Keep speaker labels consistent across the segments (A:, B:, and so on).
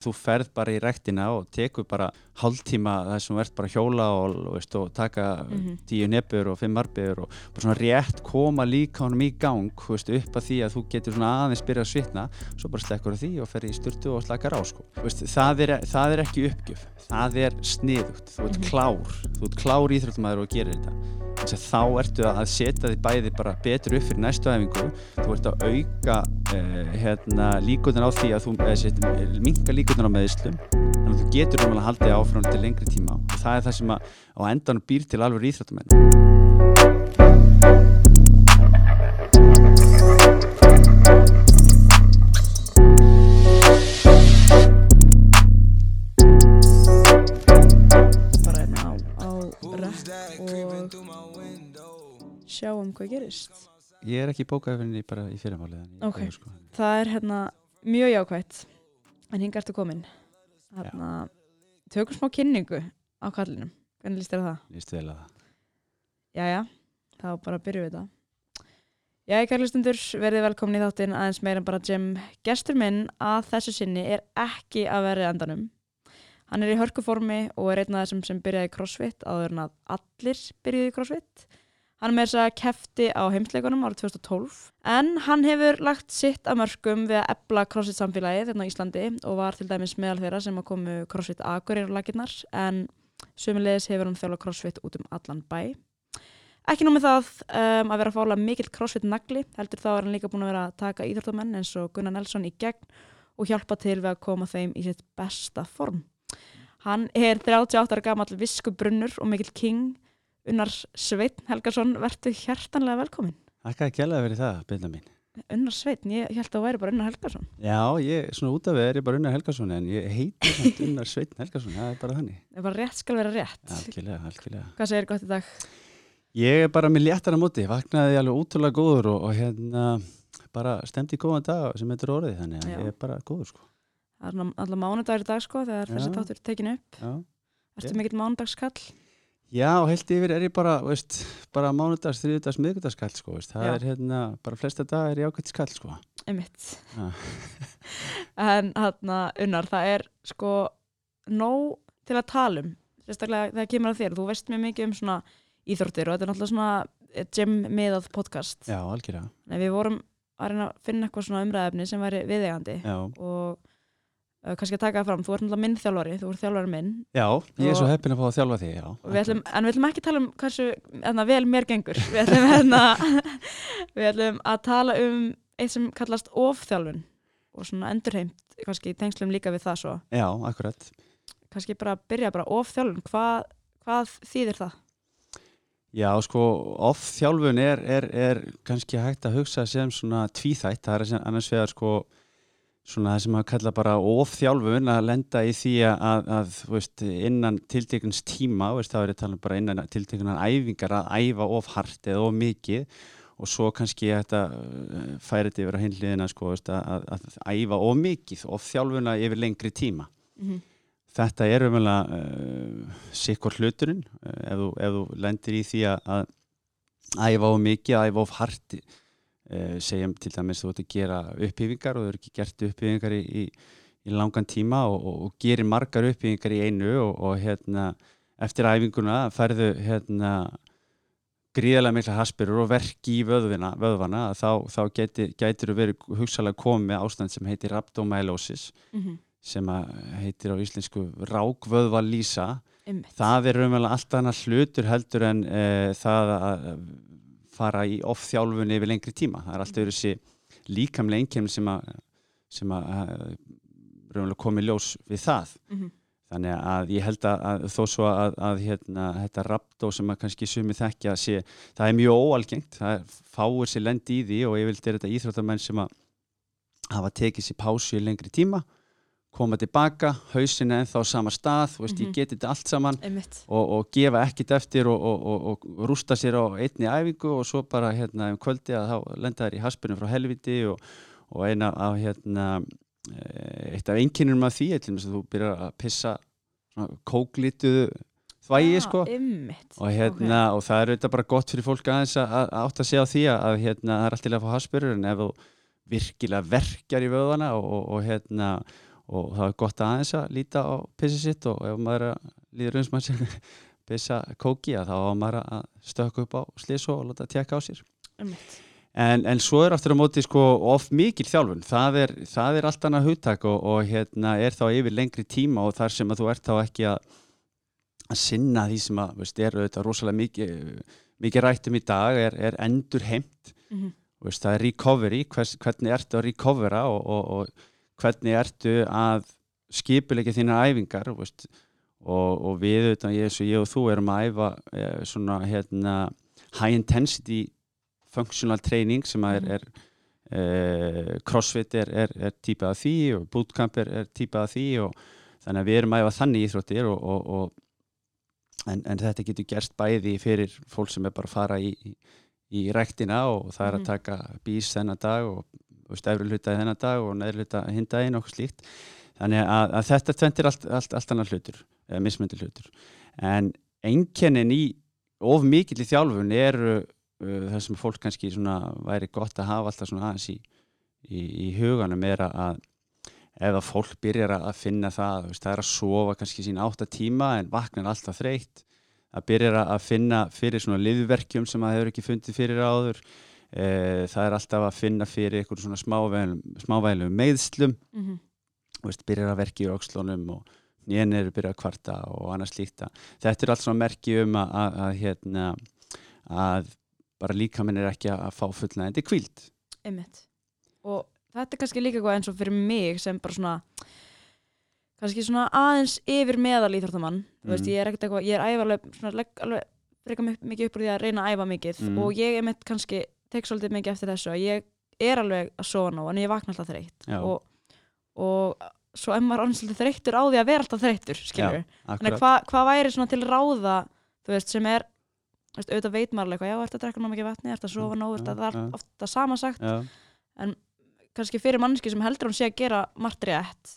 A: þú ferð bara í rektina og tekur bara hálftíma þess að þú ert bara hjóla og, veist, og taka
B: Mhm.
A: tíu nefnur og fimm arbeigur og bara svona rétt koma líka honum í gang veist, upp að því að þú getur svona aðeins byrja að svitna, svo bara slekkur því og fer í styrtu og slakar á sko. Veist, það, er, það er ekki uppgjöf, það er sniðugt, þú ert
B: Mhm.
A: klár þú ert klár íþróttumæður og gerir þetta þess að þá ertu að setja þig bæði bara betur upp fyrir næstu æfingu þú ert að auka uh, hérna, líkunar á því að þú uh, minka líkunar á meðislum þannig að þú getur náttúrulega haldið áfram til lengri tíma. Og það er það sem að á endan býr til alveg íþróttumenn
B: bara hérna og sjáum hvað gerist.
A: Ég er ekki bókað fyrir bara í fyrirmáli
B: Ok. það er hérna mjög jákvætt en hinga ertu komin? Hérna, tökum smá kynningu á kallinum, hvernig líst þér á það?
A: líst vel að það.
B: Jæja, þá bara byrjum við þetta Jæja, kærlustundur, verið velkomin í þáttinn aðeins meira en bara Jim Gestur minn að þessu sinni er ekki að verið endanum. Hann er í hörkuformi og er einn af þessum sem byrjaði crossfit áður en að allir byrjuði crossfit Hann er með þess að kefti á heimsleikunum árið 2012 en hann hefur lagt sitt að mörgum við að ebla crossfit samfélagið hérna á Íslandi og var til dæmis meðal þeirra sem að komu crossfit agurir á laginnar en sömulegis hefur hann þjóla crossfit út um allan bæ Ekki nú með það um, að vera að fála mikill crossfit nagli, heldur þá er hann líka búin að vera að taka íþróttamenn eins og Gunnar Nelson í gegn og hjálpa til við að koma þeim í sitt besta form. Hann er 38 ára gamall visku brunnur og mikill king, Unnar Sveitn Helgason, verður hjertanlega velkomin.
A: Þakka ekki alveg fyrir það, byrna mín
B: Unnar Sveitn, ég held að það væri bara Unnar Helgason.
A: Já, ég, svona út af við er ég bara Unnar Helgason en ég heiti samt Unnar Sveitn Helgason það er bara þannig
B: Það er bara rétt skal vera rétt.
A: Algjörlega, algjörlega
B: Hvað segir gott í dag?
A: Ég er bara með léttara móti, vaknaði alveg útrúlega góður og, og hérna bara stemdi góðan dag sem þetta er orðið þannig að ég er bara góður sko.
B: Það er alltaf mánudagur í dag sko þegar þessi er tekin upp.
A: Já,
B: Ertu mikill mánudagskall?
A: Já heilt yfir er ég bara, veist, bara mánudags, þriðudags, miðgudaskall sko, veist. það
B: Já.
A: er hérna, bara flesta dag er ég ákveðt skall sko.
B: Einmitt.
A: Já.
B: en hann unnar, það er sko nóg til að tala um sérstaklega þegar kemur að þér, þú veist mjög mikið um svona íþróttir og þetta er náttúrulega svona gym miðað podcast
A: Já, algjörlega.
B: en við vorum að reyna að finna eitthvað svona umræðefni sem væri viðegandi
A: Já.
B: og uh, kannski að taka það fram, þú ert náttúrulega minn þjálfari þú ert þjálfari minn.
A: Já, ég er svo heppin að fá að þjálfa því,
B: við ætlum, en við ætlum ekki að tala um hversu enna, vel mér gengur. Við ætlum, enna, við ætlum að tala um eitt sem kallast ofþjálfun og svona endurheimt kannski tengslum líka við það svo.
A: Já, akkurat.
B: kannski bara byrja bara ofþjálfun. Hvað, hvað þýðir það?
A: Já, sko, off-þjálfun er, er, er kannski hægt að hugsa sem svona tvíþætt, það er annars vegar sko svona það sem að kalla bara off-þjálfun að lenda í því að, að veist, innan tiltekins tíma, veist, þá er að tala um bara innan tiltekinan æfingar að æfa of hart eða of mikið og svo kannski þetta færi þetta yfir á hinliðina sko, veist, að, að, að æfa of mikið, off-þjálfuna yfir lengri tíma.
B: Mm -hmm.
A: Þetta er umvegulega uh, sikkur hluturinn uh, ef, þú, ef þú lendir í því að, að æfa of mikið, æfa of harti uh, segjum til dæmis þú ert að gera upphýfingar og þú eru ekki gert upphýfingar í, í, í langan tíma og, og, og gerir margar upphýfingar í einu og, og hérna eftir æfinguna færðu hérna gríðarlega mikla haspirur og verki í vöðvina, vöðvana þá, þá gætir þú verið hugsalega komið með ástand sem heitir rhabdomyolysis sem að heitir á íslensku rákvöðvalýsa. Það er raunverulega allt annað hlutur heldur en uh, það að fara í off-þjálfun yfir lengri tíma. Það er alltaf verið þessi líkamlega einkemni sem að, sem að raunverulega komið ljós við það.
B: Mm -hmm.
A: þannig að ég held að, að þó svo að, að hérna, þetta raptó sem að kannski sumi þekkja sé, það er mjög óalgengt. Það er, fáir sér lendi í því og ég vildi þetta íþróttamenn sem að hafa tekið sér pásu í lengri tíma koma tilbaka, hausin er ennþá á sama stað, veist, mm -hmm. ég geti þetta allt saman og, og gefa ekkit eftir og, og, og rústa sér á einni æfingu og svo bara hérna um kvöldi að þá lenda þær í haspinu frá helviti og eina af hérna eitt af einkinnum af því, eitthvað sem þú byrjar að pissa kóklituðu þvægi
B: Já,
A: sko
B: einmitt.
A: og, hérna,
B: Ok.
A: og það er auðvitað bara gott fyrir fólk aðeins að, að átt að segja á því að, hérna, það er alltaf að fá haspurur en ef þú virkilega verkjar í vöðvana og, og, og hérna og það er gott aðeins að líta á pissi sitt og ef maður að líður maður sem pissa kóki að þá maður að stökka upp á slís og láta tjekka á sér
B: Einmitt.
A: en, en svo er aftur á móti sko of mikil þjálfun, það er, það er allt annað hugtak og, og hérna er þá yfir lengri tíma og þar sem að þú ert þá ekki að, að sinna því sem að veist, er auðvitað rosalega mikið, mikið rættum í dag er, er endur heimt
B: Mhm.
A: veist, það er recovery, hvers, hvernig ertu að recovera og, og, og hvernig ertu að skipulegja þínar æfingar veist, og, og við auðvitað, ég, ég og þú erum að æfa eh, svona hérna high intensity functional training sem er,
B: Mhm.
A: er eh, crossfit er, er, er típað af því og bootcamp er, er típað af því og þannig að við erum að æfa þannig íþróttir og, og, og en, en þetta getur gerst bæði fyrir fólk sem er bara að fara í, í, í rektina og það er
B: Mhm.
A: að taka bís þennan dag og, og stefri hluta þennan dag og neðri hluta hinn daginn og slíkt. Þannig að, að þetta tventir allt, allt, allt annar hlutur, eða mismöndi hlutur. En einkennin í of mikill í þjálfun eru uh, það sem fólk kannski svona væri gott að hafa alltaf svona aðeins í, í, í huganum er að ef að fólk byrjar að finna það veist, það er að sofa kannski sín átta tíma en vaknar alltaf þreytt að byrjar að finna fyrir svona liðverkjum sem það hefur ekki fundið fyrir áður það er alltaf að finna fyrir einhverjum svona smávælum, smávælum meðslum
B: Mhm.
A: þú veist, byrjar að verki í aukslunum og nýjan eru byrjað að kvarta og annað slíkta. Þetta er allt svona merki um að, að, að, hérna, að bara líkaminn er ekki að fá fullnægandi kvíld.
B: Einmitt. Og þetta er kannski líka eitthvað eins og fyrir mig sem bara svona kannski svona aðeins yfir meðal þú veist,
A: Mhm.
B: ég er ekkert eitthvað, ég er æfa alveg alveg freka mig- mikið upp úr því að reyna að æfa mikið
A: Mhm.
B: og ég er mitt kannski tek svolítið mikið eftir þessu að ég er alveg að sofa nóg en ég vakna alltaf þreytt. Og, og svo er maður annars svolítið þreyttur á því að vera alltaf þreyttur skilur Þannig hvað hva væri svona til ráða þú veist, sem er veist, auðvitað veit maður alveg eitthvað, já, ertu að drekka ná mikið vatni, ertu að sofa nóg, ertu að það er ofta samansagt
A: Já,
B: kannski fyrir mannski sem heldur að hún sé að gera margt rétt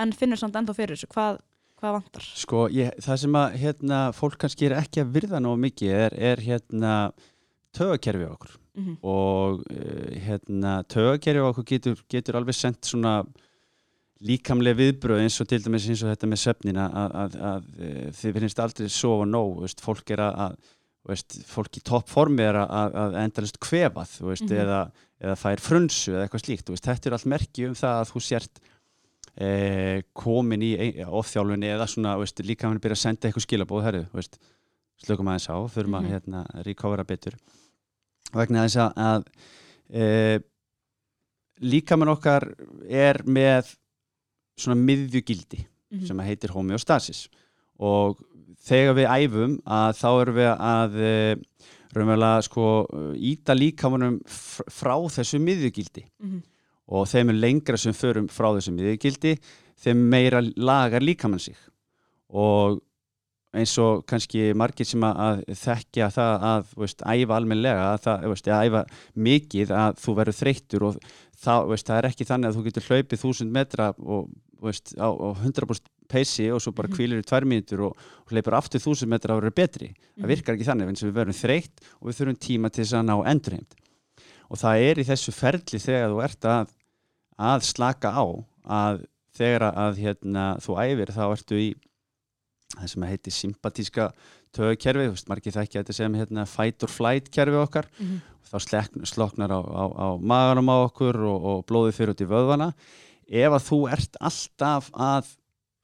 B: en finnur samt ennþá fyrir þessu hvað, hvað vantar?
A: Sko, ég, það sem að hérna, fólk kannski er ekki að virða nóg mikið er, er hérna tögakerfi okkur
B: mm
A: og uh, hérna tögakerfi okkur getur, getur alveg sendt svona líkamlega viðbröð eins og til dæmis eins og þetta með svefnina að, að, að, að þið finnst aldrei sofa nóg, veist, fólk er að, að veist, fólk í toppformi er að, að endalist kvefað veist,
B: Mhm.
A: eða, eða fær frunsu eða eitthvað slíkt, veist, þetta er allt merki um það að þú sért eh, komin í ein- ofþjálfunni eða svona, líka hann byrja að senda eitthvað skilabóð, slökum aðeins á, fyrir maður
B: Mhm.
A: hérna recovera betur vegna þess að, e, líkamann okkar er með svona miðjugildi
B: Mhm.
A: sem að heitir homeostasis og þegar við æfum að þá erum við að e, raunverulega sko íta líkamannum fr- frá þessu miðjugildi
B: Mhm.
A: og þeim er lengra sem förum frá þessu miðjugildi þeim meira lagar líkamann sig og eins og kannski margir sem að, þekkja það að veist, æfa almennilega að það, veist, að æfa mikið að þú verður þreyttur og það, veist, það er ekki þannig að þú getur hlaupið þúsund metra og á, á 100% peysi og svo bara
B: Mhm.
A: kvílir í tvær mínútur og, og hleypur aftur þúsund metra að vera betri það
B: Mhm.
A: virkar ekki þannig, eins og við verðum þreytt og við þurfum tíma til þess að ná endurheimt og það er í þessu ferli þegar þú ert að, að slaka á að þegar að hérna, þú æfir þá ertu í það sem heitir sympatíska tögkerfi, þú veist, margir þekki þetta sem hérna, fight or flight kerfi okkar
B: Mhm.
A: þá slekn, sloknar á, á, á maganum á okkur og, og blóðið fyrir út í vöðvana ef að þú ert alltaf að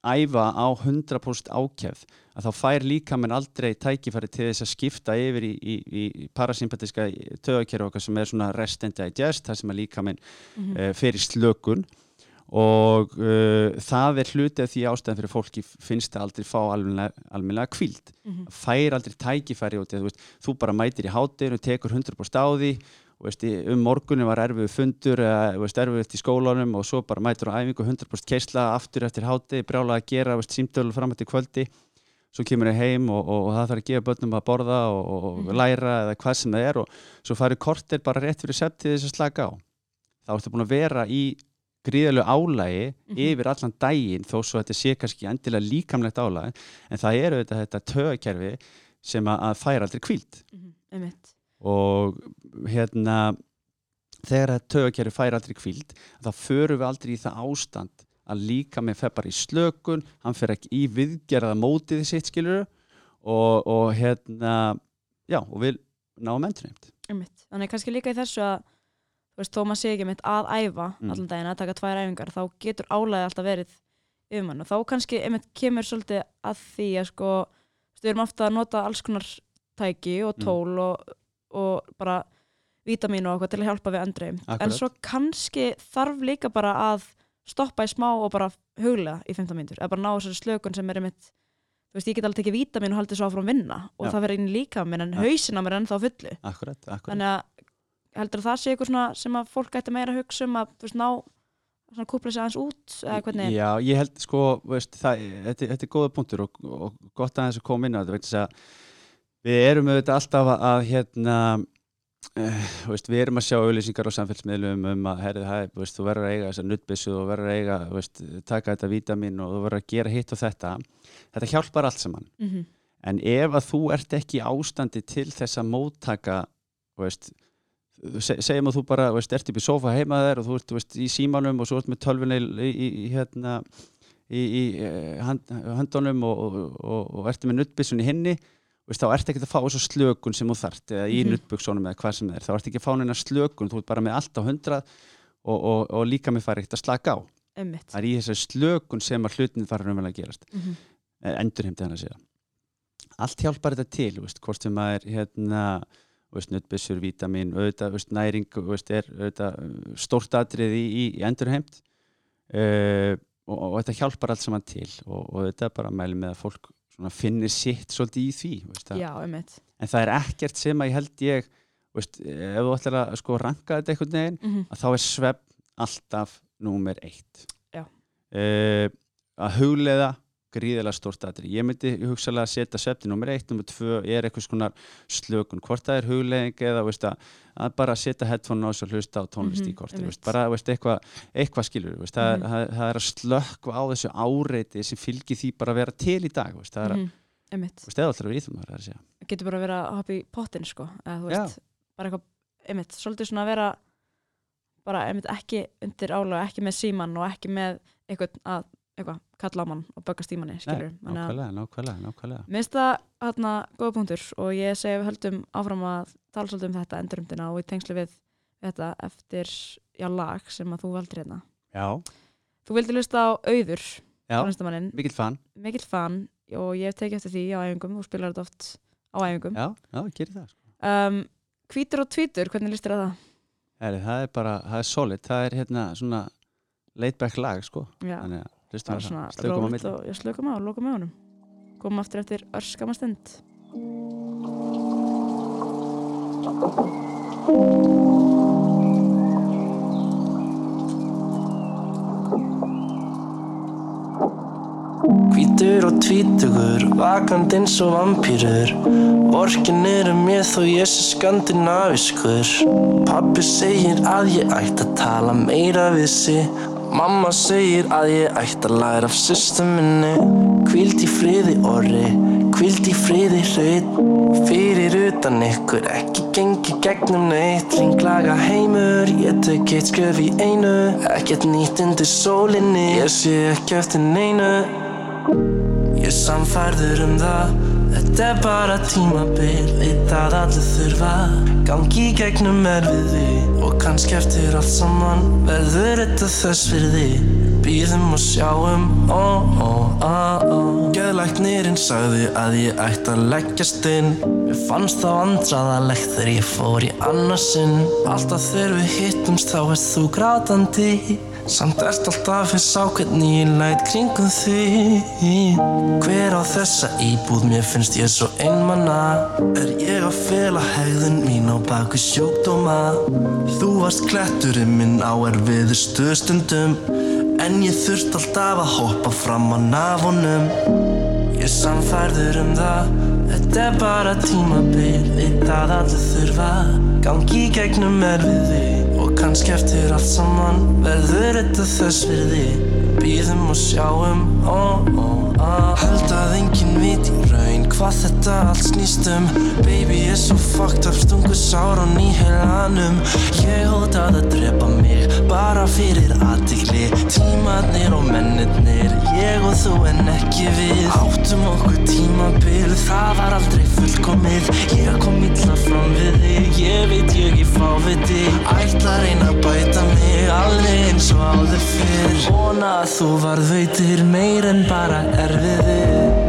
A: æfa á 100% ákjæð að þá fær líkaminn aldrei tækifæri til þess að skipta yfir í, í, í parasympatiska tögakerfi okkar sem er svona rest and digest, það sem að líkaminn
B: Mhm.
A: uh, fyrir slökun og uh, það er hluti af því ástæðan fyrir fólki finnst það aldrei fá almennilega kvíld
B: Mhm.
A: fær aldrei tækifæri og þú, þú bara mætir í hátinu og tekur 100% á því og veist, um morgunum var erfið fundur eða þú veist, erfið í skólanum og svo bara mætur á æfingu 100% keisla aftur eftir háti, brjála að gera símtölu fram eftir kvöldi svo kemur ég heim og, og, og það þarf að gefa börnum að borða og, og
B: Mhm.
A: læra eða hvað sem það er og svo farið kortir bara rétt fyrir septið þess að slaka á þá ertu búin að vera í gríðalegu álægi
B: Mhm.
A: yfir allan daginn þó svo þetta sé kannski endilega líkamlegt álægi en það eru þetta, þetta tögakerfi sem að, færa aldrei kvíld
B: Mhm. Einmitt.
A: og hérna þegar þetta tögakerfi færa aldrei kvíld þá förum við aldrei í það ástand að líka með fer bara í slökun hann fer ekki í viðgerða mótið sitt skilur og, og hérna já og við náum endurheimt.
B: Þannig kannski líka í þessu að veist, þó maður sé ekki mitt að æfa
A: Mm.
B: allan daginn, að taka tvær æfingar þá getur álæði alltaf verið yfir mann og þá kannski einmitt kemur svolítið að því að sko við erum ofta að nota alls konar tæki og
A: Mm.
B: tól og, og bara vítamín og eitthvað til að hjálpa við en
A: Akkurat.
B: svo kannski þarf líka bara að stoppa í smá og bara huglega í 15 mínútur eða bara ná þessari slökun sem er einmitt þú veist, ég get alveg tekið vítamín og haldið svo áfram vinna og
A: Já.
B: það verður inn líka minn en hausin á mér er ennþá fullu
A: akkurat, akkurat
B: þannig að heldur að það sé eitthvað svona sem að fólk ætti meira að hugsa um að þú veist, ná svona kúpla sig aðeins út eða hvernig?
A: Já, ég held sko, veist, það, þetta, þetta er góða punktur og, og gott að þessu koma inn á þetta. Þess að við erum auðvitað alltaf að, að hérna uh, veist, við erum að sjá auðlýsingar á samfélagsmiðlum um að er, veist, þú verður að eiga þessa nuttbissu og verður að eiga, veist, taka þetta vítamin og þú verður að gera hitt og þetta. Þetta hjálpar allt saman.
B: Mm
A: en ef að þú ert ekki ástandi til þess að móttaka veist, se- segjum að þú bara veist, ert upp í sofa heima þér og þú ert veist, í símanum og svo ert með tölvunni í, í, í, hérna, í, í eh, hand, höndunum og, og, og, og ert með nuttbissun í hinni veist, þá ert ekki að fá þessu slökun sem þú þart eða í mm. nuttbuksunum eða hvað sem það er. Þá ert ekki að fá neina slökun, þú ert bara með allt á hundrað og, og, og líka með fara ekkert að slaka á.
B: Einmitt.
A: Það er í þessari slökun sem að hlutin fara raunverulega að gerast.
B: Mm
A: endurheimti hann að segja allt hjálpar þetta til, veist, hvort sem maður hérna, þú veist, nuttbissur, vítamin auðvitað, veist, næring er auðvitað uh, stórt atrið í, í, í endurheimt uh, og, og þetta hjálpar allt saman til og, og þetta bara mæli með að fólk finnir sitt svolítið í því þú veist, að,
B: já, einmitt.
A: En það er ekkert sem að ég held ég veist, ef þú ætlar að sko ranka þetta einhvern veginn
B: mm
A: að þá er svefn alltaf númer eitt. Eh, að hugleiða gríðilega stórt aðri ég myndi hugsalega að setja svefni nummer eitt, nummer tvö er eitthvað svona slökun, hvort það er hugleiðing eða veist, að, að bara setja headphone á og hlusta á tónlist
B: Mhm,
A: í kortir
B: einmitt.
A: veist, bara veist, eitthvað, eitthvað skilur veist, það,
B: Mhm.
A: það, það er að slökka á þessu áreiti sem fylgir því bara að vera til í dag veist, það er að,
B: -hmm. einmitt
A: veist, eða alltaf að vera íþjóðum að segja
B: getur bara verið að hoppa í pottin sko eða þú
A: Já.
B: veist, bara eitthvað einmitt, svolítið svona að vera bara einmitt ekki undir álega, ekki með síman og ekki með eitthvað að eitthvað, kalla á mann og böggast í manni skilur,
A: nákvæmlega, nákvæmlega, nákvæmlega.
B: Mér finnst það hérna góða punktur og ég segi við höldum áfram að tala svolítið um þetta endurumdina og í tengslu við þetta eftir já, lag sem að þú valdir hérna.
A: Já,
B: Þú vildi lusta á auður,
A: mikill fan.
B: Mikill fan og ég hef tekið eftir því á æfingum, þú spilar þetta oft á æfingum.
A: Já, já, gerir það sko.
B: Um, hvítur og tvítur, hvernig listir það?
A: Heri, það er bara, það er solid, það er hérna svona laid back lag sko. Þannig að hlustum
B: svona
A: slökum á milli
B: og ég slökum á og lókum með honum. Komum aftur eftir örskama stund.
C: Hvítur og tvítugur, vakand eins og vampýrur Vorkin eru mér þó ég sé skandinaviskur Pappi segir að ég ætti að tala meira við sig Mamma segir að ég ætti að læra af sýstu minni. Hvíld í friði orri, hvíld í friði hraut Fyrir utan ykkur ekki gengi gegnum neitt. Ringlaga heimur, ég tek eitt skref í einu. Ekkert nýtt undir sólinni, ég sé ekki eftir neinu. Ég samfærður um það Þetta er bara tímabil Veit að allir þurfa Gangi í gegnum erfiði. Og kannski eftir allt saman Verður þetta þess virði Býðum og sjáum ó, ó, ó, ó. Geðlæknirinn sagði að ég ætti að leggjast inn. Mér fannst þá andraðalegt þegar ég fór í annarsinn. Alltaf þegar við hittumst þá erst þú grátandi Samt ert alltaf fyrst sá hvernig ég læt kringum þig. Hver á þessa íbúð? Mér finnst ég svo einmanna Er ég að fela hegðun mín á baku sjúkdóma? Þú varst kletturinn minn á erfiðu stuðstundum En ég þurft alltaf að hoppa fram á nafunum Ég samfærður um það. Þetta er bara tímabil. Veit að allir þurfa Gangi gegnum erfiði Og kannski eftir allt saman Verður þetta þess virði. Býðum og sjáum ó, ó, ó. Held að enginn veit í raun hvað þetta allt snýst um. Baby er svo fucked up, stungu sár og nýheilanum. Ég hótað að drepa mig, bara fyrir aðtikli Tímarnir og mennirnir, ég og þú en ekki við. Áttum okkur tímabil, það var aldrei fullkomið. Ég kom illa fram við þig, ég veit ég fáviti Ætla reyna bæta mig, alveg eins og áður fyrr. Að þú varð veitir meir en bara erfiði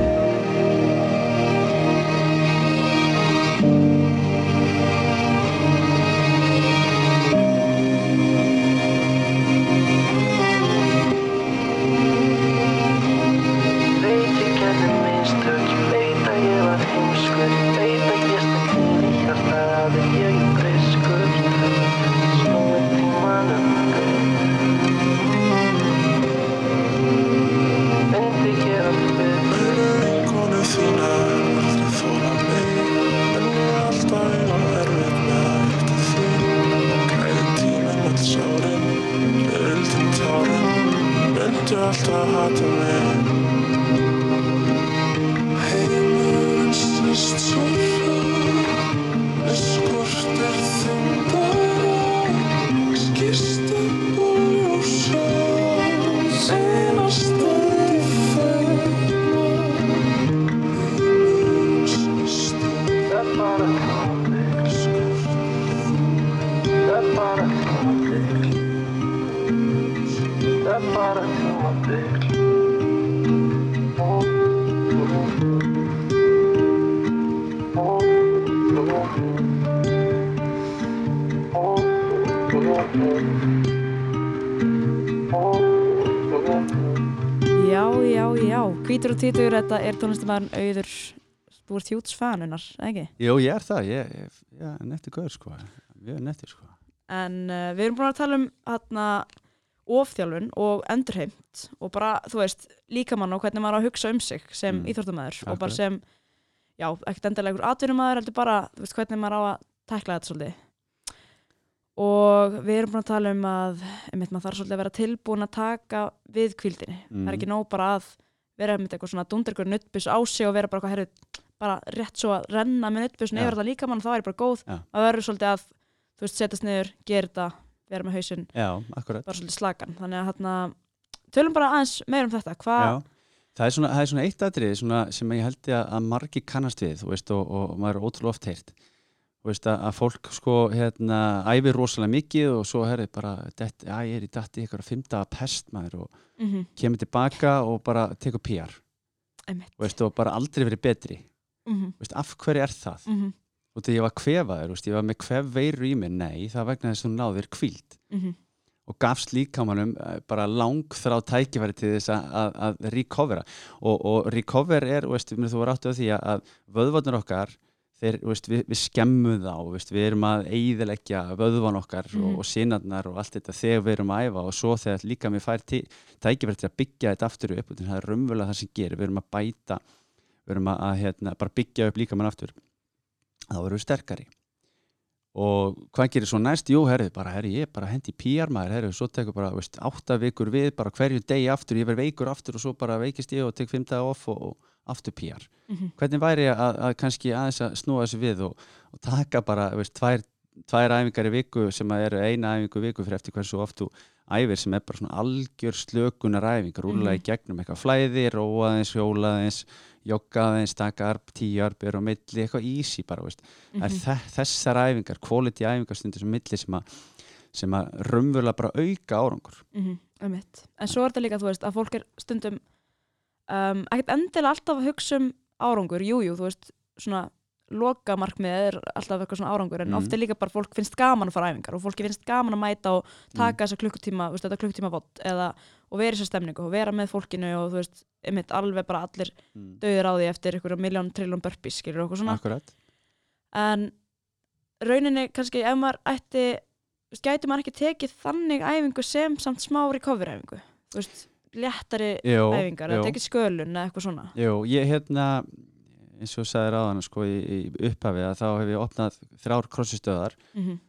B: títur, þetta er tónlistamæðurinn Auður, þú ert hjúts fanunar, ekki?
A: Jú, ég er það, ég, er nettur gaur sko, ég er nettur sko.
B: En uh, við erum búin að tala um hérna ofþjálfun og endurheimt og bara, þú veist, líkamann og hvernig maður á að hugsa um sig sem
A: Mm.
B: mm. íþróttamæður og bara sem, já, ekkert einhver atvinnumæður, heldur bara, þú veist, hvernig maður á að tækla þetta svolítið. Og við erum búin að tala um að, einmitt, maður þarf svolítið að vera tilbúin að taka við kvíldinni. Það
A: Mm.
B: er ekki nóg bara að vera með eitthvað svona dundur ykkur nuttbus á sig og vera bara eitthvað, herru, bara rétt svo að renna með nuttbusin
A: Já.
B: yfir þetta líkamann, þá er ég bara góð.
A: Já.
B: Það verður svolítið að, þú veist, setjast niður, gera þetta, vera með hausinn bara svolítið slagan þannig að hérna, tölum bara aðeins meir um þetta hvað,
A: það er svona, það er svona eitt svona, sem ég held ég að margi kannast við þú veist, og, og maður er ótrúlega oft heyrt veist, að, að fólk sko hérna, æfir rosalega mikið og svo herri bara, dett, já, ég er í datti ykkur að fymta pest maður og
B: mm
A: kemur tilbaka og bara tekur PR veist, og bara aldrei verið betri.
B: Mm
A: Þú veist, af hverju er það?
B: -hmm.
A: og þegar ég var kvefaður, ég var með kvef veiru í mér, nei, það er vegna þess að þú náðir kvíld
B: Mm
A: og gafst líkamannum eh, bara lang þrá tækifæri til þess að, að, að recovera. Og, og recover er, þú var áttu á því að, að vöðvarnir okkar þeir, veist, við, við skemmum þá veist, við erum að eigðilegja vöðvan okkar og,
B: Mhm.
A: og sinarnar og allt þetta þegar við erum að æfa og svo þegar líka mér fær tækifæri til að byggja þetta aftur upp það er raunverulega það sem gerir, við erum að bæta við erum að, að hérna, bara byggja upp líkamann aftur þá erum við sterkari og hvað gerir svo næst? Jú, herri, bara, herri, ég er bara hendi í PR maður, herri, svo tekur bara, veist, átta vikur við, bara hverju degi aftur, ég verð veikur aftur og svo bara veikist ég og tek daga off og, og aftur PR.
B: -hmm.
A: Hvernig væri að, að kannski aðeins að snúa þessu við og, og taka bara, veist, tvær, tvær æfingar í viku sem að eru eina æfingu í viku fyrir eftir hversu oft þú æfir sem er bara svona algjör slökunar æfingar, rúla í
B: Mhm.
A: gegnum eitthvað flæði, róa aðeins, hjóla aðeins, jogga aðeins, taka arp, tíu arbjör og milli, eitthvað easy bara, er þe þessar æfingar, quality æfingarstundir sem milli sem að sem að raunverulega bara auka árangur.
B: Mm einmitt. En svo er þetta líka, veist, að fólk er stundum um, ekkert endilega alltaf að hugsa um árangur, jújú, jú, þú veist svona loka markmið er alltaf eitthvað svona árangur en
A: Mhm.
B: oft er líka bara fólk finnst gaman að fara æfingar og fólki finnst gaman að mæta og taka þessa klukkutíma, veist, þetta klukkutíma vott eða, og vera í þessa stemningu og vera með fólkinu og þú veist, einmitt alveg bara allir
A: mm.
B: döðir á því eftir einhverja miljón trilljón burpees, skilur okkur svona.
A: Akkurat.
B: En rauninni kannski ef maður ætti gæti maður ekki tekið þannig æfingu sem samt smá recovery æfingu þú veist, léttari
A: Jó,
B: æfingar eða tekið skölun eða eitthvað svona?
A: Jú, ég hérna eins og sagði ráðan sko, í, í upphafi að þá hef ég opnað þrjár krossistöðar
B: mm -hmm.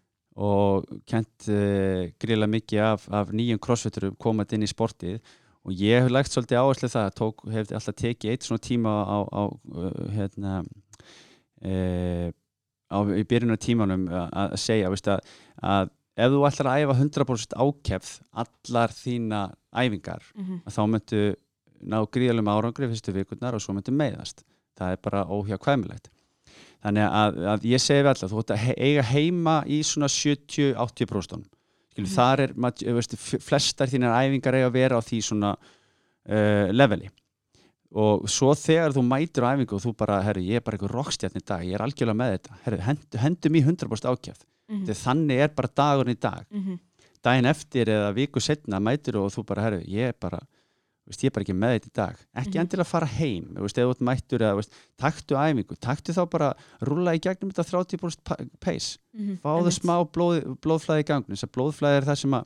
A: og kent uh, grila mikið af, af nýjum crossfitturum komað inn í sportið og ég hef lagt svolítið áherslu það tók, hef alltaf tekið eitt svona tíma á, á uh, hérna e, á, í byrjun af tímanum að, segja veist, að, að ef þú ætlar að æfa 100% ákjæfð allar þína æfingar
B: Mhm.
A: að þá myndu ná gríðalum árangri fyrstu vikurnar og svo myndu meiðast það er bara óhjákvæmilegt þannig að, að ég segi við alltaf þú ætti að eiga heima í svona 70-80% Skilu,
B: Mhm.
A: þar er, veist, flestar þínar æfingar eiga að vera á því svona uh, leveli og svo þegar þú mætir á æfingu og þú bara, herru, ég er bara einhver rockstjarn í dag, ég er algjörlega með þetta herru, hendu, hendum í 100% ákjæft mm. þannig er bara dagurinn í dag
B: Mhm.
A: daginn eftir eða viku setna mætir og þú bara, herru, ég er bara veist, ég er bara ekki með þetta í dag ekki
B: Mhm.
A: endilega fara heim, þú veist, eða þú ert mættur eða, veist, taktu æfingu, taktu þá bara rúla í gegnum þetta 30% pa- pace
B: Mhm.
A: fáðu
B: Einmitt.
A: smá blóð, blóðflæði í gangnum þess að blóðflæði er það sem að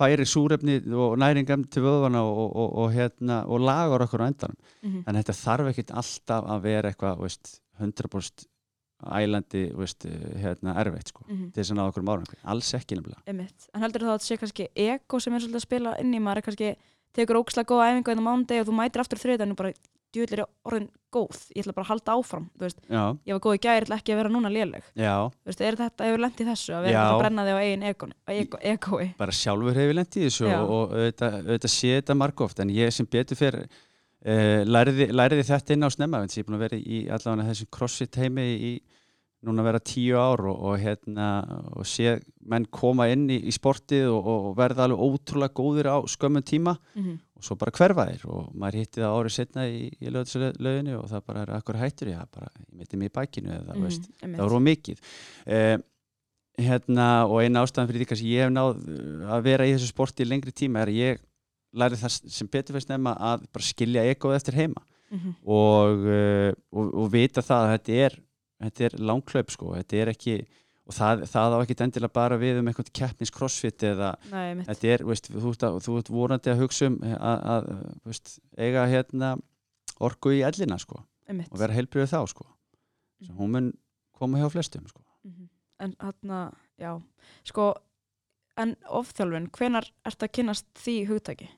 A: færi súrefni og næringam til vöðvana og, og, og, hérna, og lagar okkur á endanum
B: Mhm.
A: en þetta þarf ekkit alltaf að vera eitthvað veist, 100% ælandi veist, hérna, erfitt sko,
B: Mhm.
A: til þess að ná okkur márangri alls ekki nefnilega.
B: En heldur þá að þetta sé kannski ego sem er svolítið að spila inn í maður kannski tekur ókslega góða æfingu en á mándegi og þú mætir aftur og bara djúðlir orðin góð, ég ætla bara að halda áfram ég var góð í gæri, ég ætla ekki að vera núna léleg. Veist, er þetta, hefur lent í þessu að vera að brenna þig á eigin egon, ego, egoi
A: bara sjálfur hefur lent í þessu
B: Já.
A: og, auðvitað sé þetta margóft en ég sem betur fyrir uh, læriði, læriði þetta inn á snemma ég er búin að vera í allavega þessum crossfit heimi í núna vera tíu ár og, og, hérna, og sé menn koma inn í, í sportið og, og verða alveg ótrúlega góðir á skömmun tíma
B: mm -hmm.
A: og svo bara hverfa þér og maður hitti það árið setna í, í lögðslöginu og það bara er akkur hættur ég bara, ég meiti mig í bækinu eða mm veist, það of mikið eh, hérna og eina ástæðan fyrir því kannski ég hef náð uh, að vera í þessu sporti í lengri tíma er að ég læri það sem betur fyrst nefna að bara skilja egoð eftir heima
B: mm -hmm.
A: og, og, og vita það að þetta er, þetta er langklaup sko, þetta er ekki og það, það á ekki endilega bara við um einhvern keppnins crossfit eða
B: Nei,
A: þetta er, veist, þú, ert að, þú ert vorandi að hugsa um að, að veist, eiga hérna orku í ellina sko
B: Einmitt.
A: og vera heilbriðið þá sko sem hún mun koma hjá flestum sko
B: Mhm. En hérna, já, sko, en ofþjálfun, hvenar ertu að kynast því hugtaki?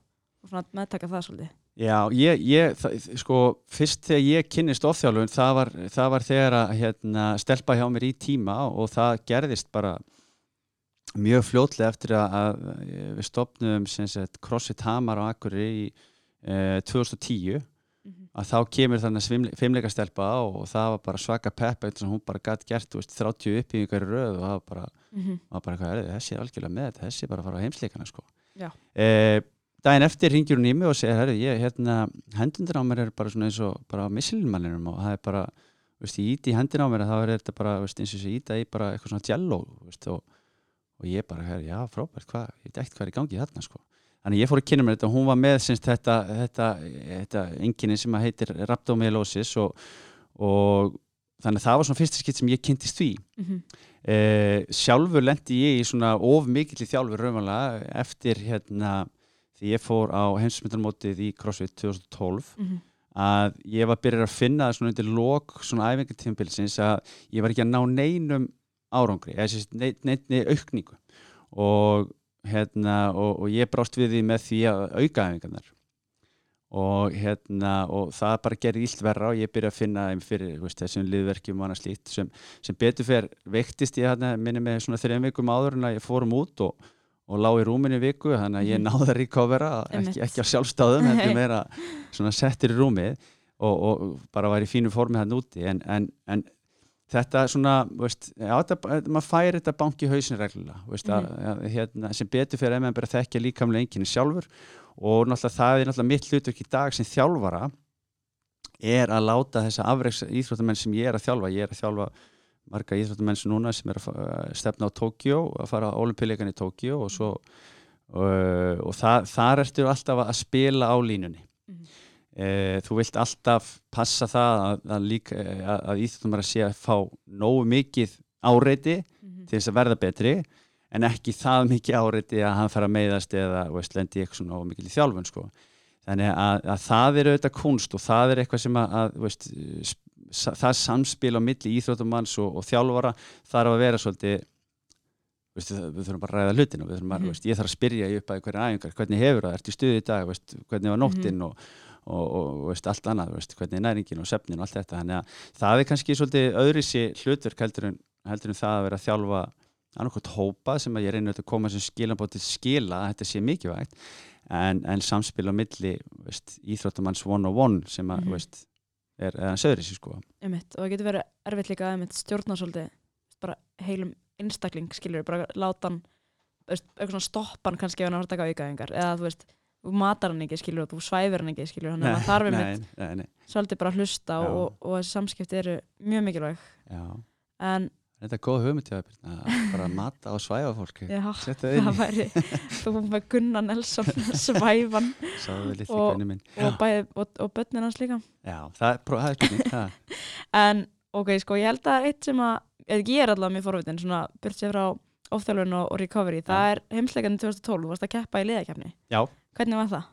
B: Og svona meðtaka það svolítið.
A: Já, ég, ég það, sko, fyrst þegar ég kynnist ofþjálfun, það var, það var þegar að hérna, stelpa hjá mér í tíma og það gerðist bara mjög fljótlega eftir að, að við stopnum sagt CrossFit Hamar á Akureyri í eh, 2010
B: Mm -hmm.
A: að þá kemur þannig fimmleika stelpa og það var bara svaka peppa sem hún bara gætt gert, veist, 30 uppbyggingar í röð og það var bara,
B: Mm -hmm.
A: var bara hvað er þið, þessi er algjörlega með þetta, þessi er bara að fara á heimsleikana sko.
B: Já.
A: Eh, daginn eftir ringir hún í mig og segir, herri, ég, hérna, hendundir á mér er bara svona eins og bara missilinmanninum og það er bara, veist, ég íti í hendin á mér þá er þetta bara, veist, eins og þessi íta í bara eitthvað svona jello, veist, og, og ég bara, herri, já, frábært, hvað, ég veit ekkert hvað er í gangi þarna, sko. Þannig ég fór að kynna mér þetta og hún var með syns, þetta, þetta, þetta enginni sem að heitir rhabdomyolysis og, og þannig að það var svona fyrsta skitt sem ég kynntist því.
B: Mm -hmm.
A: Eh, sjálfur lendi ég í svona of mikill í þjálfur raunverulega eftir hérna því ég fór á heimsmyndarmótið í CrossFit 2012
B: Mm -hmm.
A: að ég var byrjar að finna það svona undir lok svona æfingartímbilsins að ég var ekki að ná neinum árangri eða sagt neinni aukningu og hérna og, og ég brást við því með því að auka æfingarnar og hérna og það bara gerir illt verra og ég byrja að finna þeim fyrir veist, þessum liðverkjum og annað slíkt sem, sem betur fer veiktist ég hérna minni með svona þrejum vikum áður en að ég fórum út og, og lág í rúminu viku þannig að ég
B: Mhm.
A: náði að recovera ekki, ekki á sjálfstáðum heldur meira svona settir í rúmið og, og bara var í fínu formi hann úti en, en, en þetta svona veist, já, þetta, maður færi þetta banki hausin reglulega veist,
B: Mhm.
A: að, að, hérna, sem betur fyrir að maður bara þekkja líkamlega enginni sjálfur og náttúrulega það er náttúrulega mitt hlutverk í dag sem þjálfara er að láta þessa afreiks íþróttamenn sem ég er að þjálfa ég er að þjálfa marga íþróttamenn sem núna sem er að stefna á Tókjó að fara á olimpíuleikan í Tókjó og svo uh, og það, þar ertu alltaf að spila á línunni
B: Mhm.
A: uh, þú vilt alltaf passa það að, að, líka, að, að íþróttumar að sé að fá nógu mikið áreiti
B: Mhm.
A: til þess að verða betri en ekki það mikið áreiti að hann fara að meiðast eða veist, lendi eitthvað svona nógu mikið í þjálfun sko. þannig að, að það er auðvitað kunst og það er eitthvað sem að, að veist, það samspil á milli íþróttumanns og, og þjálfara þarf að vera svolítið veist, það- við þurfum bara að ræða hlutin og við þurfum að,
B: Mhm.
A: veist, ég þarf að spyrja upp að hverja æfingar, hvernig hefur það, ertu í stuði í dag veist, hvernig var nóttin og, og, og veist, allt annað, hvernig er næringin og sefnin og allt þetta, þannig að það er kannski svolítið öðri sér hlutverk heldur en, heldur en það að vera að þjálfa annarkot hópa sem að ég reyna að koma sem skilabóð til skila að þetta sé mikilvægt en, en samspil á milli veist, íþróttamanns one on one sem að,
B: Mhm.
A: veist, er, er hann söður sér sko.
B: Og það getur verið erfitt líka að stjórna svolítið bara heilum einstakling skilur, bara láta hann eitthvað svona stoppa hann kannski ef hann er að taka aukaðingar eða þú veist, þú matar hann ekki skilur og þú svæfir hann ekki skilur þannig að maður þarf svolítið bara að hlusta og, og þessi samskipti eru mjög mikilvæg.
A: Já.
B: En
A: Þetta er góð hugmynd hjá þér, Birna, að bara mata og svæfa fólk
B: já,
A: það
B: væri þú með Gunnar Nelson svæfan Og- og, og, og börnin hans líka
A: Já, það er, það er spurning það.
B: en ok, sko, ég held að eitt sem að eða ég er allavega mjög forvitin svona burt sér frá ofþjálfun og, recovery það er heimsleikarnir 2012, þú varst að keppa í liðakefni
A: Já.
B: hvernig var það?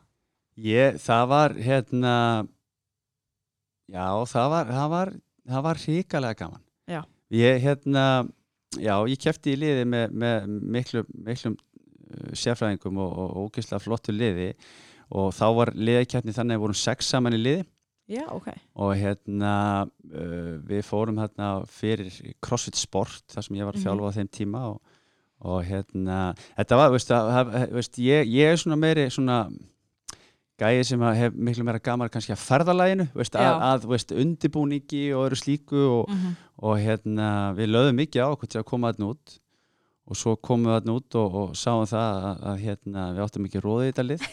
A: Ég, það var hérna Já, það var það var, það var ríkalega gaman. Ég hérna Já, ég kefti í liði með, með miklum, miklum uh, sérfræðingum og, og ógeðslega flottu liði og þá var liðakefni þannig að við vorum sex saman í liði
B: Já, ok,
A: og hérna uh, við fórum hérna fyrir CrossFit Sport þar sem ég var að
B: Mhm.
A: þjálfa á þeim tíma og, og hérna þetta var, veist, að, veist, ég, ég er svona meiri svona gæði sem hef miklu meira gaman kannski að ferðalæginu veist, að, að veist, undibúningi og öðru slíku og,
B: mm
A: og hérna við lögðum mikið á okkur til að koma þarna út og svo komum við þarna út og, og sáum það að, að hérna, við áttum ekki róðið í þetta lið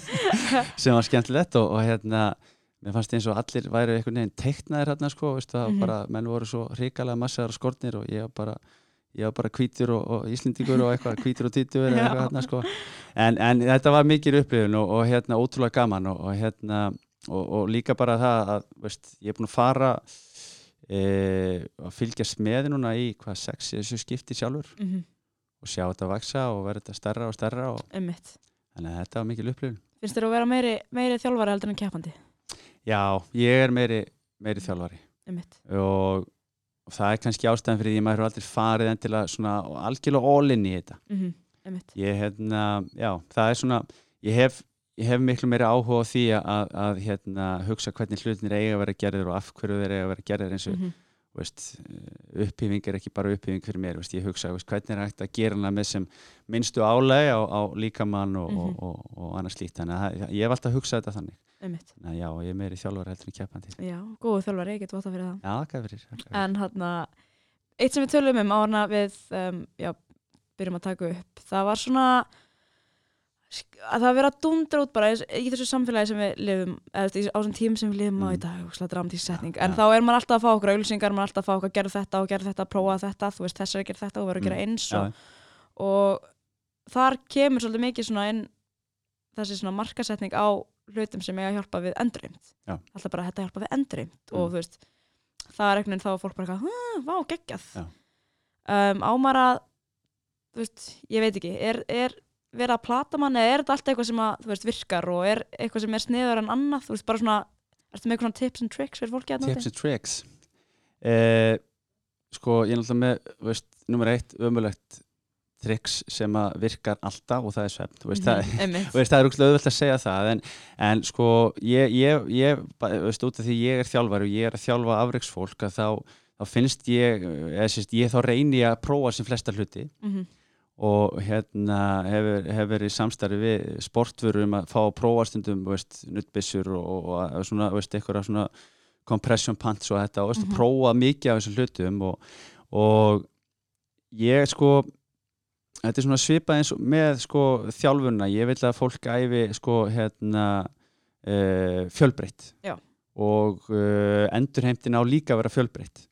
A: sem var skemmtilegt og, og hérna mér fannst eins og allir væri einhvern veginn teiknaðir hérna sko, veistu,
B: Mhm.
A: var bara, menn voru svo ríkalega massaðar og skortnir og ég bara ég var bara hvítur og, og íslendingur og eitthvað hvítur og títur hérna sko. En, en þetta var mikið upplifun og, og hérna ótrúlega gaman og, og hérna og, og líka bara það að veist, ég er búin að fara e, að fylgjast með núna í hvað sex þessu skipti sjálfur.
B: -hmm.
A: og sjá þetta vaksa og verða þetta stærra og
B: einmitt.
A: Þannig að þetta var mikið upplifun.
B: Finnst þér að vera meiri, meiri þjálfari heldur en keppandi?
A: Já, ég er meiri, meiri þjálfari.
B: Einmitt,
A: og, og það er kannski ástæðan fyrir því að maður hefur aldrei farið endilega svona algjörlega all-in í þetta.
B: Mm einmitt.
A: Ég hérna, já, það er svona ég hef, ég hef miklu meiri áhuga á því að, að hérna, hugsa hvernig hlutinir eiga að vera gerðir og af hverju þeir eiga að vera gerðir eins og
B: mm
A: veist, upphýfing er ekki bara upphýfing fyrir mér, veist, ég hugsa veist, hvernig er hægt að gera hana með sem minnstu álæg á, á líkamann og,
B: Mhm.
A: og, og, og annað slíkt. Þannig að ég hef alltaf hugsað þetta þannig þannig að já, ég er meiri þjálfur heldur en keppandi
B: já, góðu þjálfari, ég get vota fyrir það
A: Já, þakka fyrir, þakka fyrir.
B: en hann eitt sem við tölum um á hana við um, já, byrjum að taka upp það var svona að það vera dundra út bara í- þessu samfélagi sem við lifum eða á þessum tím sem við lifum á
A: Mm.
B: í dag og slá dramatísk setning,
A: Já,
B: en
A: já.
B: þá er maður alltaf að fá okkur auðlýsingar, maður er alltaf að fá okkur að gera þetta og gera þetta, prófa þetta, þú veist þessar að gera þetta og vera að gera
A: Mm.
B: eins og, og þar kemur svolítið mikið svona inn þessi svona markasetning á hlutum sem eiga að hjálpa við endurreimt
A: Já.
B: alltaf bara þetta hjálpa við endurreimt og
A: Mm.
B: þú veist það er einhvern veginn þá að fólk bara "Hm, vá, geggjað. Um, ámar að þú veist, ég veit ekki er, er verið að plata mann eða er þetta alltaf eitthvað sem að, veist, virkar og er eitthvað sem er sniður en annað, þú veist, bara svona ertu með eitthvað tips and tricks fyrir fólki að
A: Tips and tricks? Eh, Sko, ég er náttúrulega með þú veist, nummer eitt, ömulegt tricks sem að virkar alltaf og það er svefn þú veist, það,
B: einmitt,
A: Þú veist, það er úrslega auðvöld að segja það en, en sko, ég, ég, ég veist, út af því ég er þjálfari og ég er að þjálfa afreiksfólk að þá, þá finnst ég eða, sérst, ég þá reyni að prófa sem flesta hluti
B: mm
A: og hérna hefur, hefur í samstarfi við sportfuru um að fá að prófa stundum veist, nuttbissur og, og, og svona, veist, eitthvað svona compression pants og þetta og veist,
B: Mhm.
A: prófa mikið af þessum hlutum og, og ég sko þetta er svona svipað eins og með sko þjálfunna, ég vil að fólk æfi sko hérna uh, fjölbreytt. Og uh, endurheimtin á líka að vera fjölbreytt.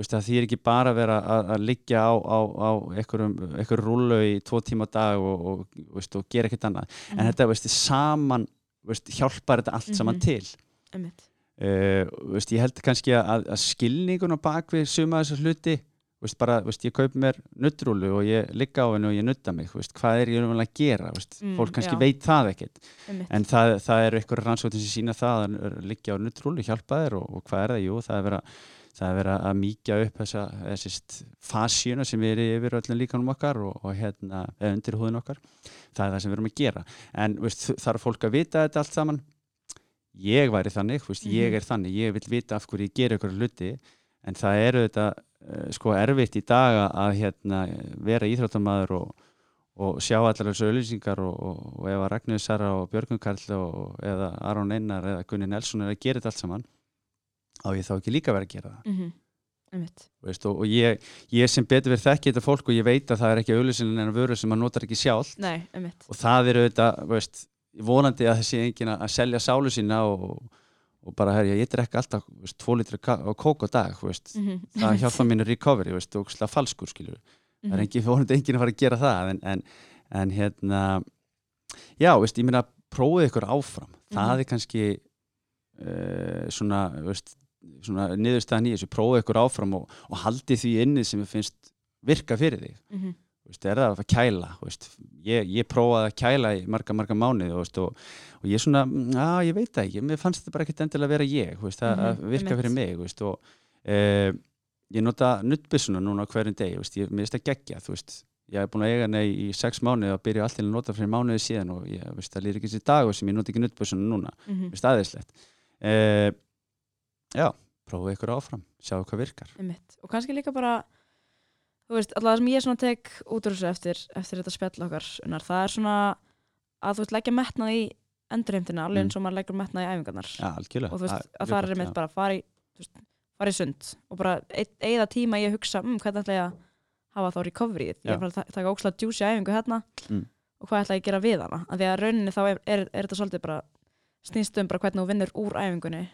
A: Það þýr ekki bara að vera að, að liggja á, á, á einhverjum, rúlu í tvo tíma dag og, og, veist, og gera ekkert annað.
B: Mhm.
A: en þetta veist, saman veist, hjálpar þetta allt saman
B: Mhm.
A: til.
B: Einmitt,
A: uh, veist, ég held kannski að, að skilningun á bakvið suma þessar hluti veist, bara, veist, ég kaup mér nuttrúlu og ég ligga á hennu og ég nutta mig veist, hvað er ég umvel að gera
B: Mm,
A: fólk kannski
B: já.
A: veit það ekkert. En það, það eru einhverjum rannsóknir sem sína það að liggja á nuttrúlu hjálpa þér og, og hvað er það, jú, það er vera það er verið að mýkja upp þessa, þessist fasíuna sem er yfir öllum líkanum okkar og, og hérna, undir húðin okkar. Það er það sem við erum að gera. En þarf fólk að vita þetta allt saman? Ég væri þannig,
B: Mhm.
A: ég er þannig. Ég vil vita af hverju ég ger ykkur hluti. En það eru þetta sko erfitt í dag að hérna, vera íþróttamæður og, og sjá allar þessu auðlýsingar og, og, og ef að Ragnhildur Sara og Björgun Karl og, eða Aron Einar eða Gunni Nelson er að gera þetta allt saman á ég þá ekki líka verið að gera það.
B: Mm -hmm.
A: veist, og, og ég, ég sem betur verið þekki þetta fólk og ég veit að það er ekki auðlýsinin en vöru sem maður notar ekki sjálf
B: nei,
A: og það er auðvitað veist, vonandi að þessi engin að að selja sálu sína og, og bara herja, ég drekka alltaf veist, tvo litri ka- kók á dag veist.
B: mm -hmm.
A: það hjálpa mínu recovery veist, og slag falskur skilur það er engin, vonandi engin að fara að gera það en, en, en hérna já, veist, ég meina prófið ykkur áfram það
B: Mhm.
A: er kannski uh, svona, veist, svona niðurstaðan í þessu, prófið ykkur áfram og, og haldið því inni sem finnst virka fyrir þig
B: mm -hmm.
A: veist, er það að kæla veist, ég, ég prófaði að kæla í marga marga veist, og, og ég svona, að ég veit ekki mér fannst þetta bara ekkert endilega að vera ég veist, að, að
B: Mhm,
A: virka
B: einmitt.
A: fyrir mig veist, og e, ég nota nuttbissuna núna hverjum deg, veist, ég, mér finnst það geggja þú veist, ég hef búin að eiga hana í, sex mánuði og byrja allt til að nota fyrir mánuði síðan og ég veist, það lýr ekki þessi dag sem ég nota ekki nuttbissuna núna,
B: Mm
A: veist, aðeinslegt e, já, prófið ykkur áfram sjáu hvað virkar.
B: Einmitt. Og kannski líka bara þú veist, alltaf það sem ég svona tek út úr þessu eftir, eftir þetta spjall okkar unnar, það er svona að þú veist leggja metnað í endurheimtina alveg
A: Mm.
B: eins og maður leggur metnað í æfingarnar
A: algjörlega
B: og þú veist, að
A: mjög
B: það er
A: já.
B: bara að fara í, veist, fara í sund og bara eigða tíma í að hugsa um, hvernig ætla ég að hafa þá recovery ég er bara að ta- taka ókslega djúsi æfingu hérna
A: Mm.
B: og hvað ætla ég að gera við hana af því að rauninni þá er, er, er þetta svolítið bara snýst um bara hvernig þú vinnur úr æfingunni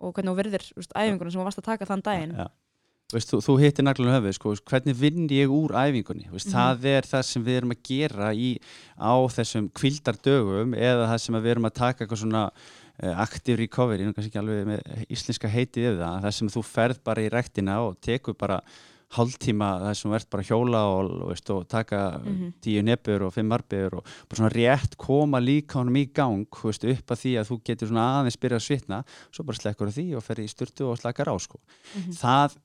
B: og hvernig þú veist, æfingunni sem þú varst að taka þann daginn
A: Já. Veist, þú, þú hittir naglanum höfuð, sko, hvernig vinn ég úr æfingunni, veist,
B: Mhm.
A: það er það sem við erum að gera í, á þessum kvildardögum eða það sem við erum að taka eitthvað svona uh, active recovery, kannski ekki alveg með íslenska heitið yfir það, það sem þú ferð bara í rektina og tekur bara hálftíma það sem ert bara hjóla og, veist, og taka
B: Mhm.
A: tíu neppur og fimm arbeigur og bara svona rétt koma líka honum í gang veist, upp að því að þú getur svona aðeins byrja að svitna, svo bara slekkur því og fer í styrtu og slakar á sko
B: Mhm.
A: það,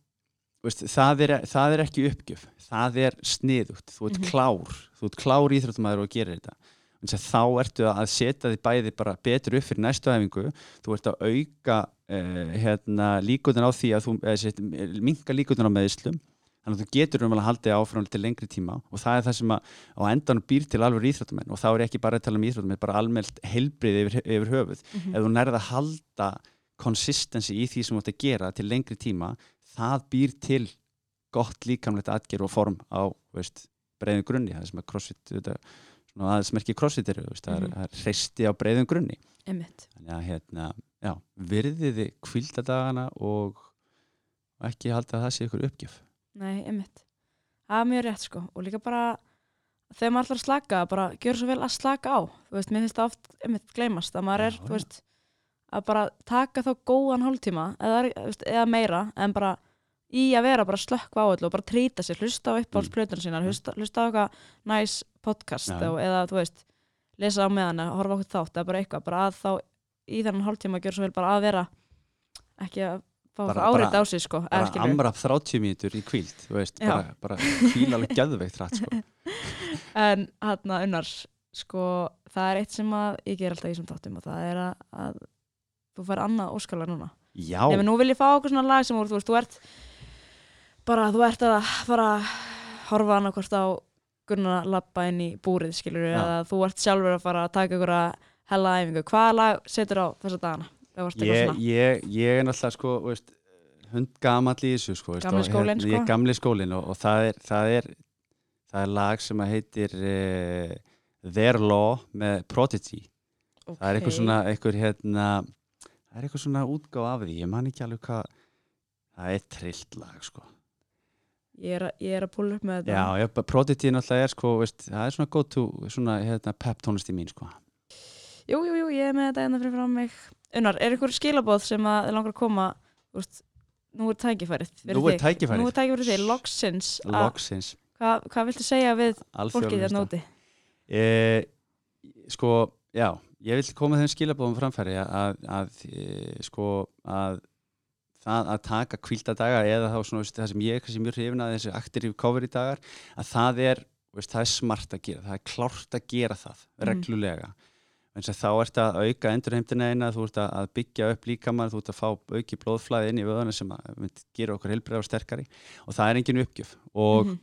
A: veist, það, er, það er ekki uppgjöf það er sniðugt, þú ert
B: Mhm.
A: klár þú ert klár íþróttumæður og gerir þetta þá ertu að setja þig bæði bara betur upp fyrir næstu æfingu þú ert að auka uh, hérna, líkutin á því að þú uh, minka líkutin á meðislum þannig að þú getur um að halda þig áfram til lengri tíma og það er það sem að á endanum býr til alveg íþróttumenn og þá er ekki bara að tala um íþróttumenn bara almennt heilbrið yfir, yfir höfuð
B: Mhm.
A: ef þú nærið að halda consistency í því sem þú ert að gera til lengri tíma það býr til gott líkamlegt atgerð og form á veist, breiðum grunni. Það sem að crossfit svona aðeins merki crossfit eru það, er, það er hreisti á breiðum grunni.
B: Einmitt.
A: Þannig að hérna, já, virðiði kvildadagana og ekki halda að það sé ykkur uppgjöf.
B: Nei, einmitt. Það er mjög rétt sko. Og líka bara þegar maður ætlar að slaka, bara gjör svo vel að slaka á. Þú veist, mér finnst það oft einmitt gleymast að maður er,
A: Já,
B: þú veist að bara taka þá góðan hálftíma eða, eða meira, en bara í að vera bara að slökka á öllu og bara trýta sér, hlusta á uppáhaldsplötunar sínar hlusta, hlusta á eitthvað næs podcast
A: Mm. Já.
B: og, eða, þú veist, lesa á meðan eða horfa okkur þátt eða bara eitthvað, bara að þá í þennan hálftíma gjör svo vel bara að vera ekki að fá árið á sig sko,
A: bara 30 mínútur í kvíld þú veist, bara, bara kvíla alveg geðveikt rætt sko.
B: En hann unnar, sko, það er eitt sem að ég ger alltaf í þessum þáttum og það er að, að þú fær annað óskala núna.
A: já,
B: Ef nú vil ég fá okkur svona lag sem úr, þú veist, þú ert bara, þú ert að fara að horfa annarkvort á Gunnar lappa inn í búrið, skilur eða þú ert sjálfur að fara að taka ykkur að hella æfingu. Hvaða lag setur á þessa dagana? Það varst eitthvað
A: ég, ég, ég er náttúrulega sko, veist, hund gamall í þessu sko, veist,
B: Gamli
A: og
B: skólinn,
A: Ég
B: sko.
A: er gamli skólinn og, og það, er, það, er, það er lag sem að heitir uh, Their Law með Prodigy það er eitthvað svona eitthvað, hérna, það er eitthvað svona útgáð af því ég man ekki alveg hvað það er trillt lag sko.
B: Ég er, ég er að púla upp með þetta.
A: já, Prodigy náttúrulega er sko, veist, það er svona go to svona, hérna, pep tónlist í mín sko.
B: Jú, jú, jú, ég er með þetta hérna fyrir frá mig. Unnar, er ykkur skilabóð sem að langar að koma, veist, nú er tækifærið
A: Nú er tækifærið.
B: Nú er tækifærið þig, loksins.
A: loksins
B: Hvað, hvað viltu segja við fólkið
A: alþjóðlega
B: þarna úti?
A: Eh, sko, já, ég vil koma þeim skilabóðum framfæri að, að, e, sko, að það að taka kvíldadaga eða þá svona, veist, það sem ég er kannski mjög hrifin að þessi aktir recovery dagar að það er, veist, það er smart að gera það er klárt að gera það
B: Mhm.
A: reglulega en þá ert að auka endurheimtina eina, þú ert að að byggja upp líkamann, þú ert að fá auki blóðflæði inn í vöðuna sem að gera okkur heilbrið og sterkari og það er engin uppgjöf og
B: Mhm.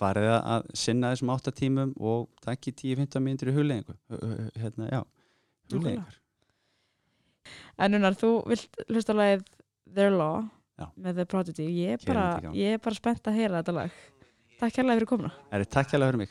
A: Farið að- sinna þessum áttatímum og takki 10-15 mínútur í huglegingu hérna, já, huglegingar
B: En unar, þú vilt hlusta lagið Their Law
A: Já.
B: með The Prodigy. Ég er bara, ég er bara spennt að heyra þetta lag. Takk hérlega fyrir komuna.
A: Er takk hjá fyrir mig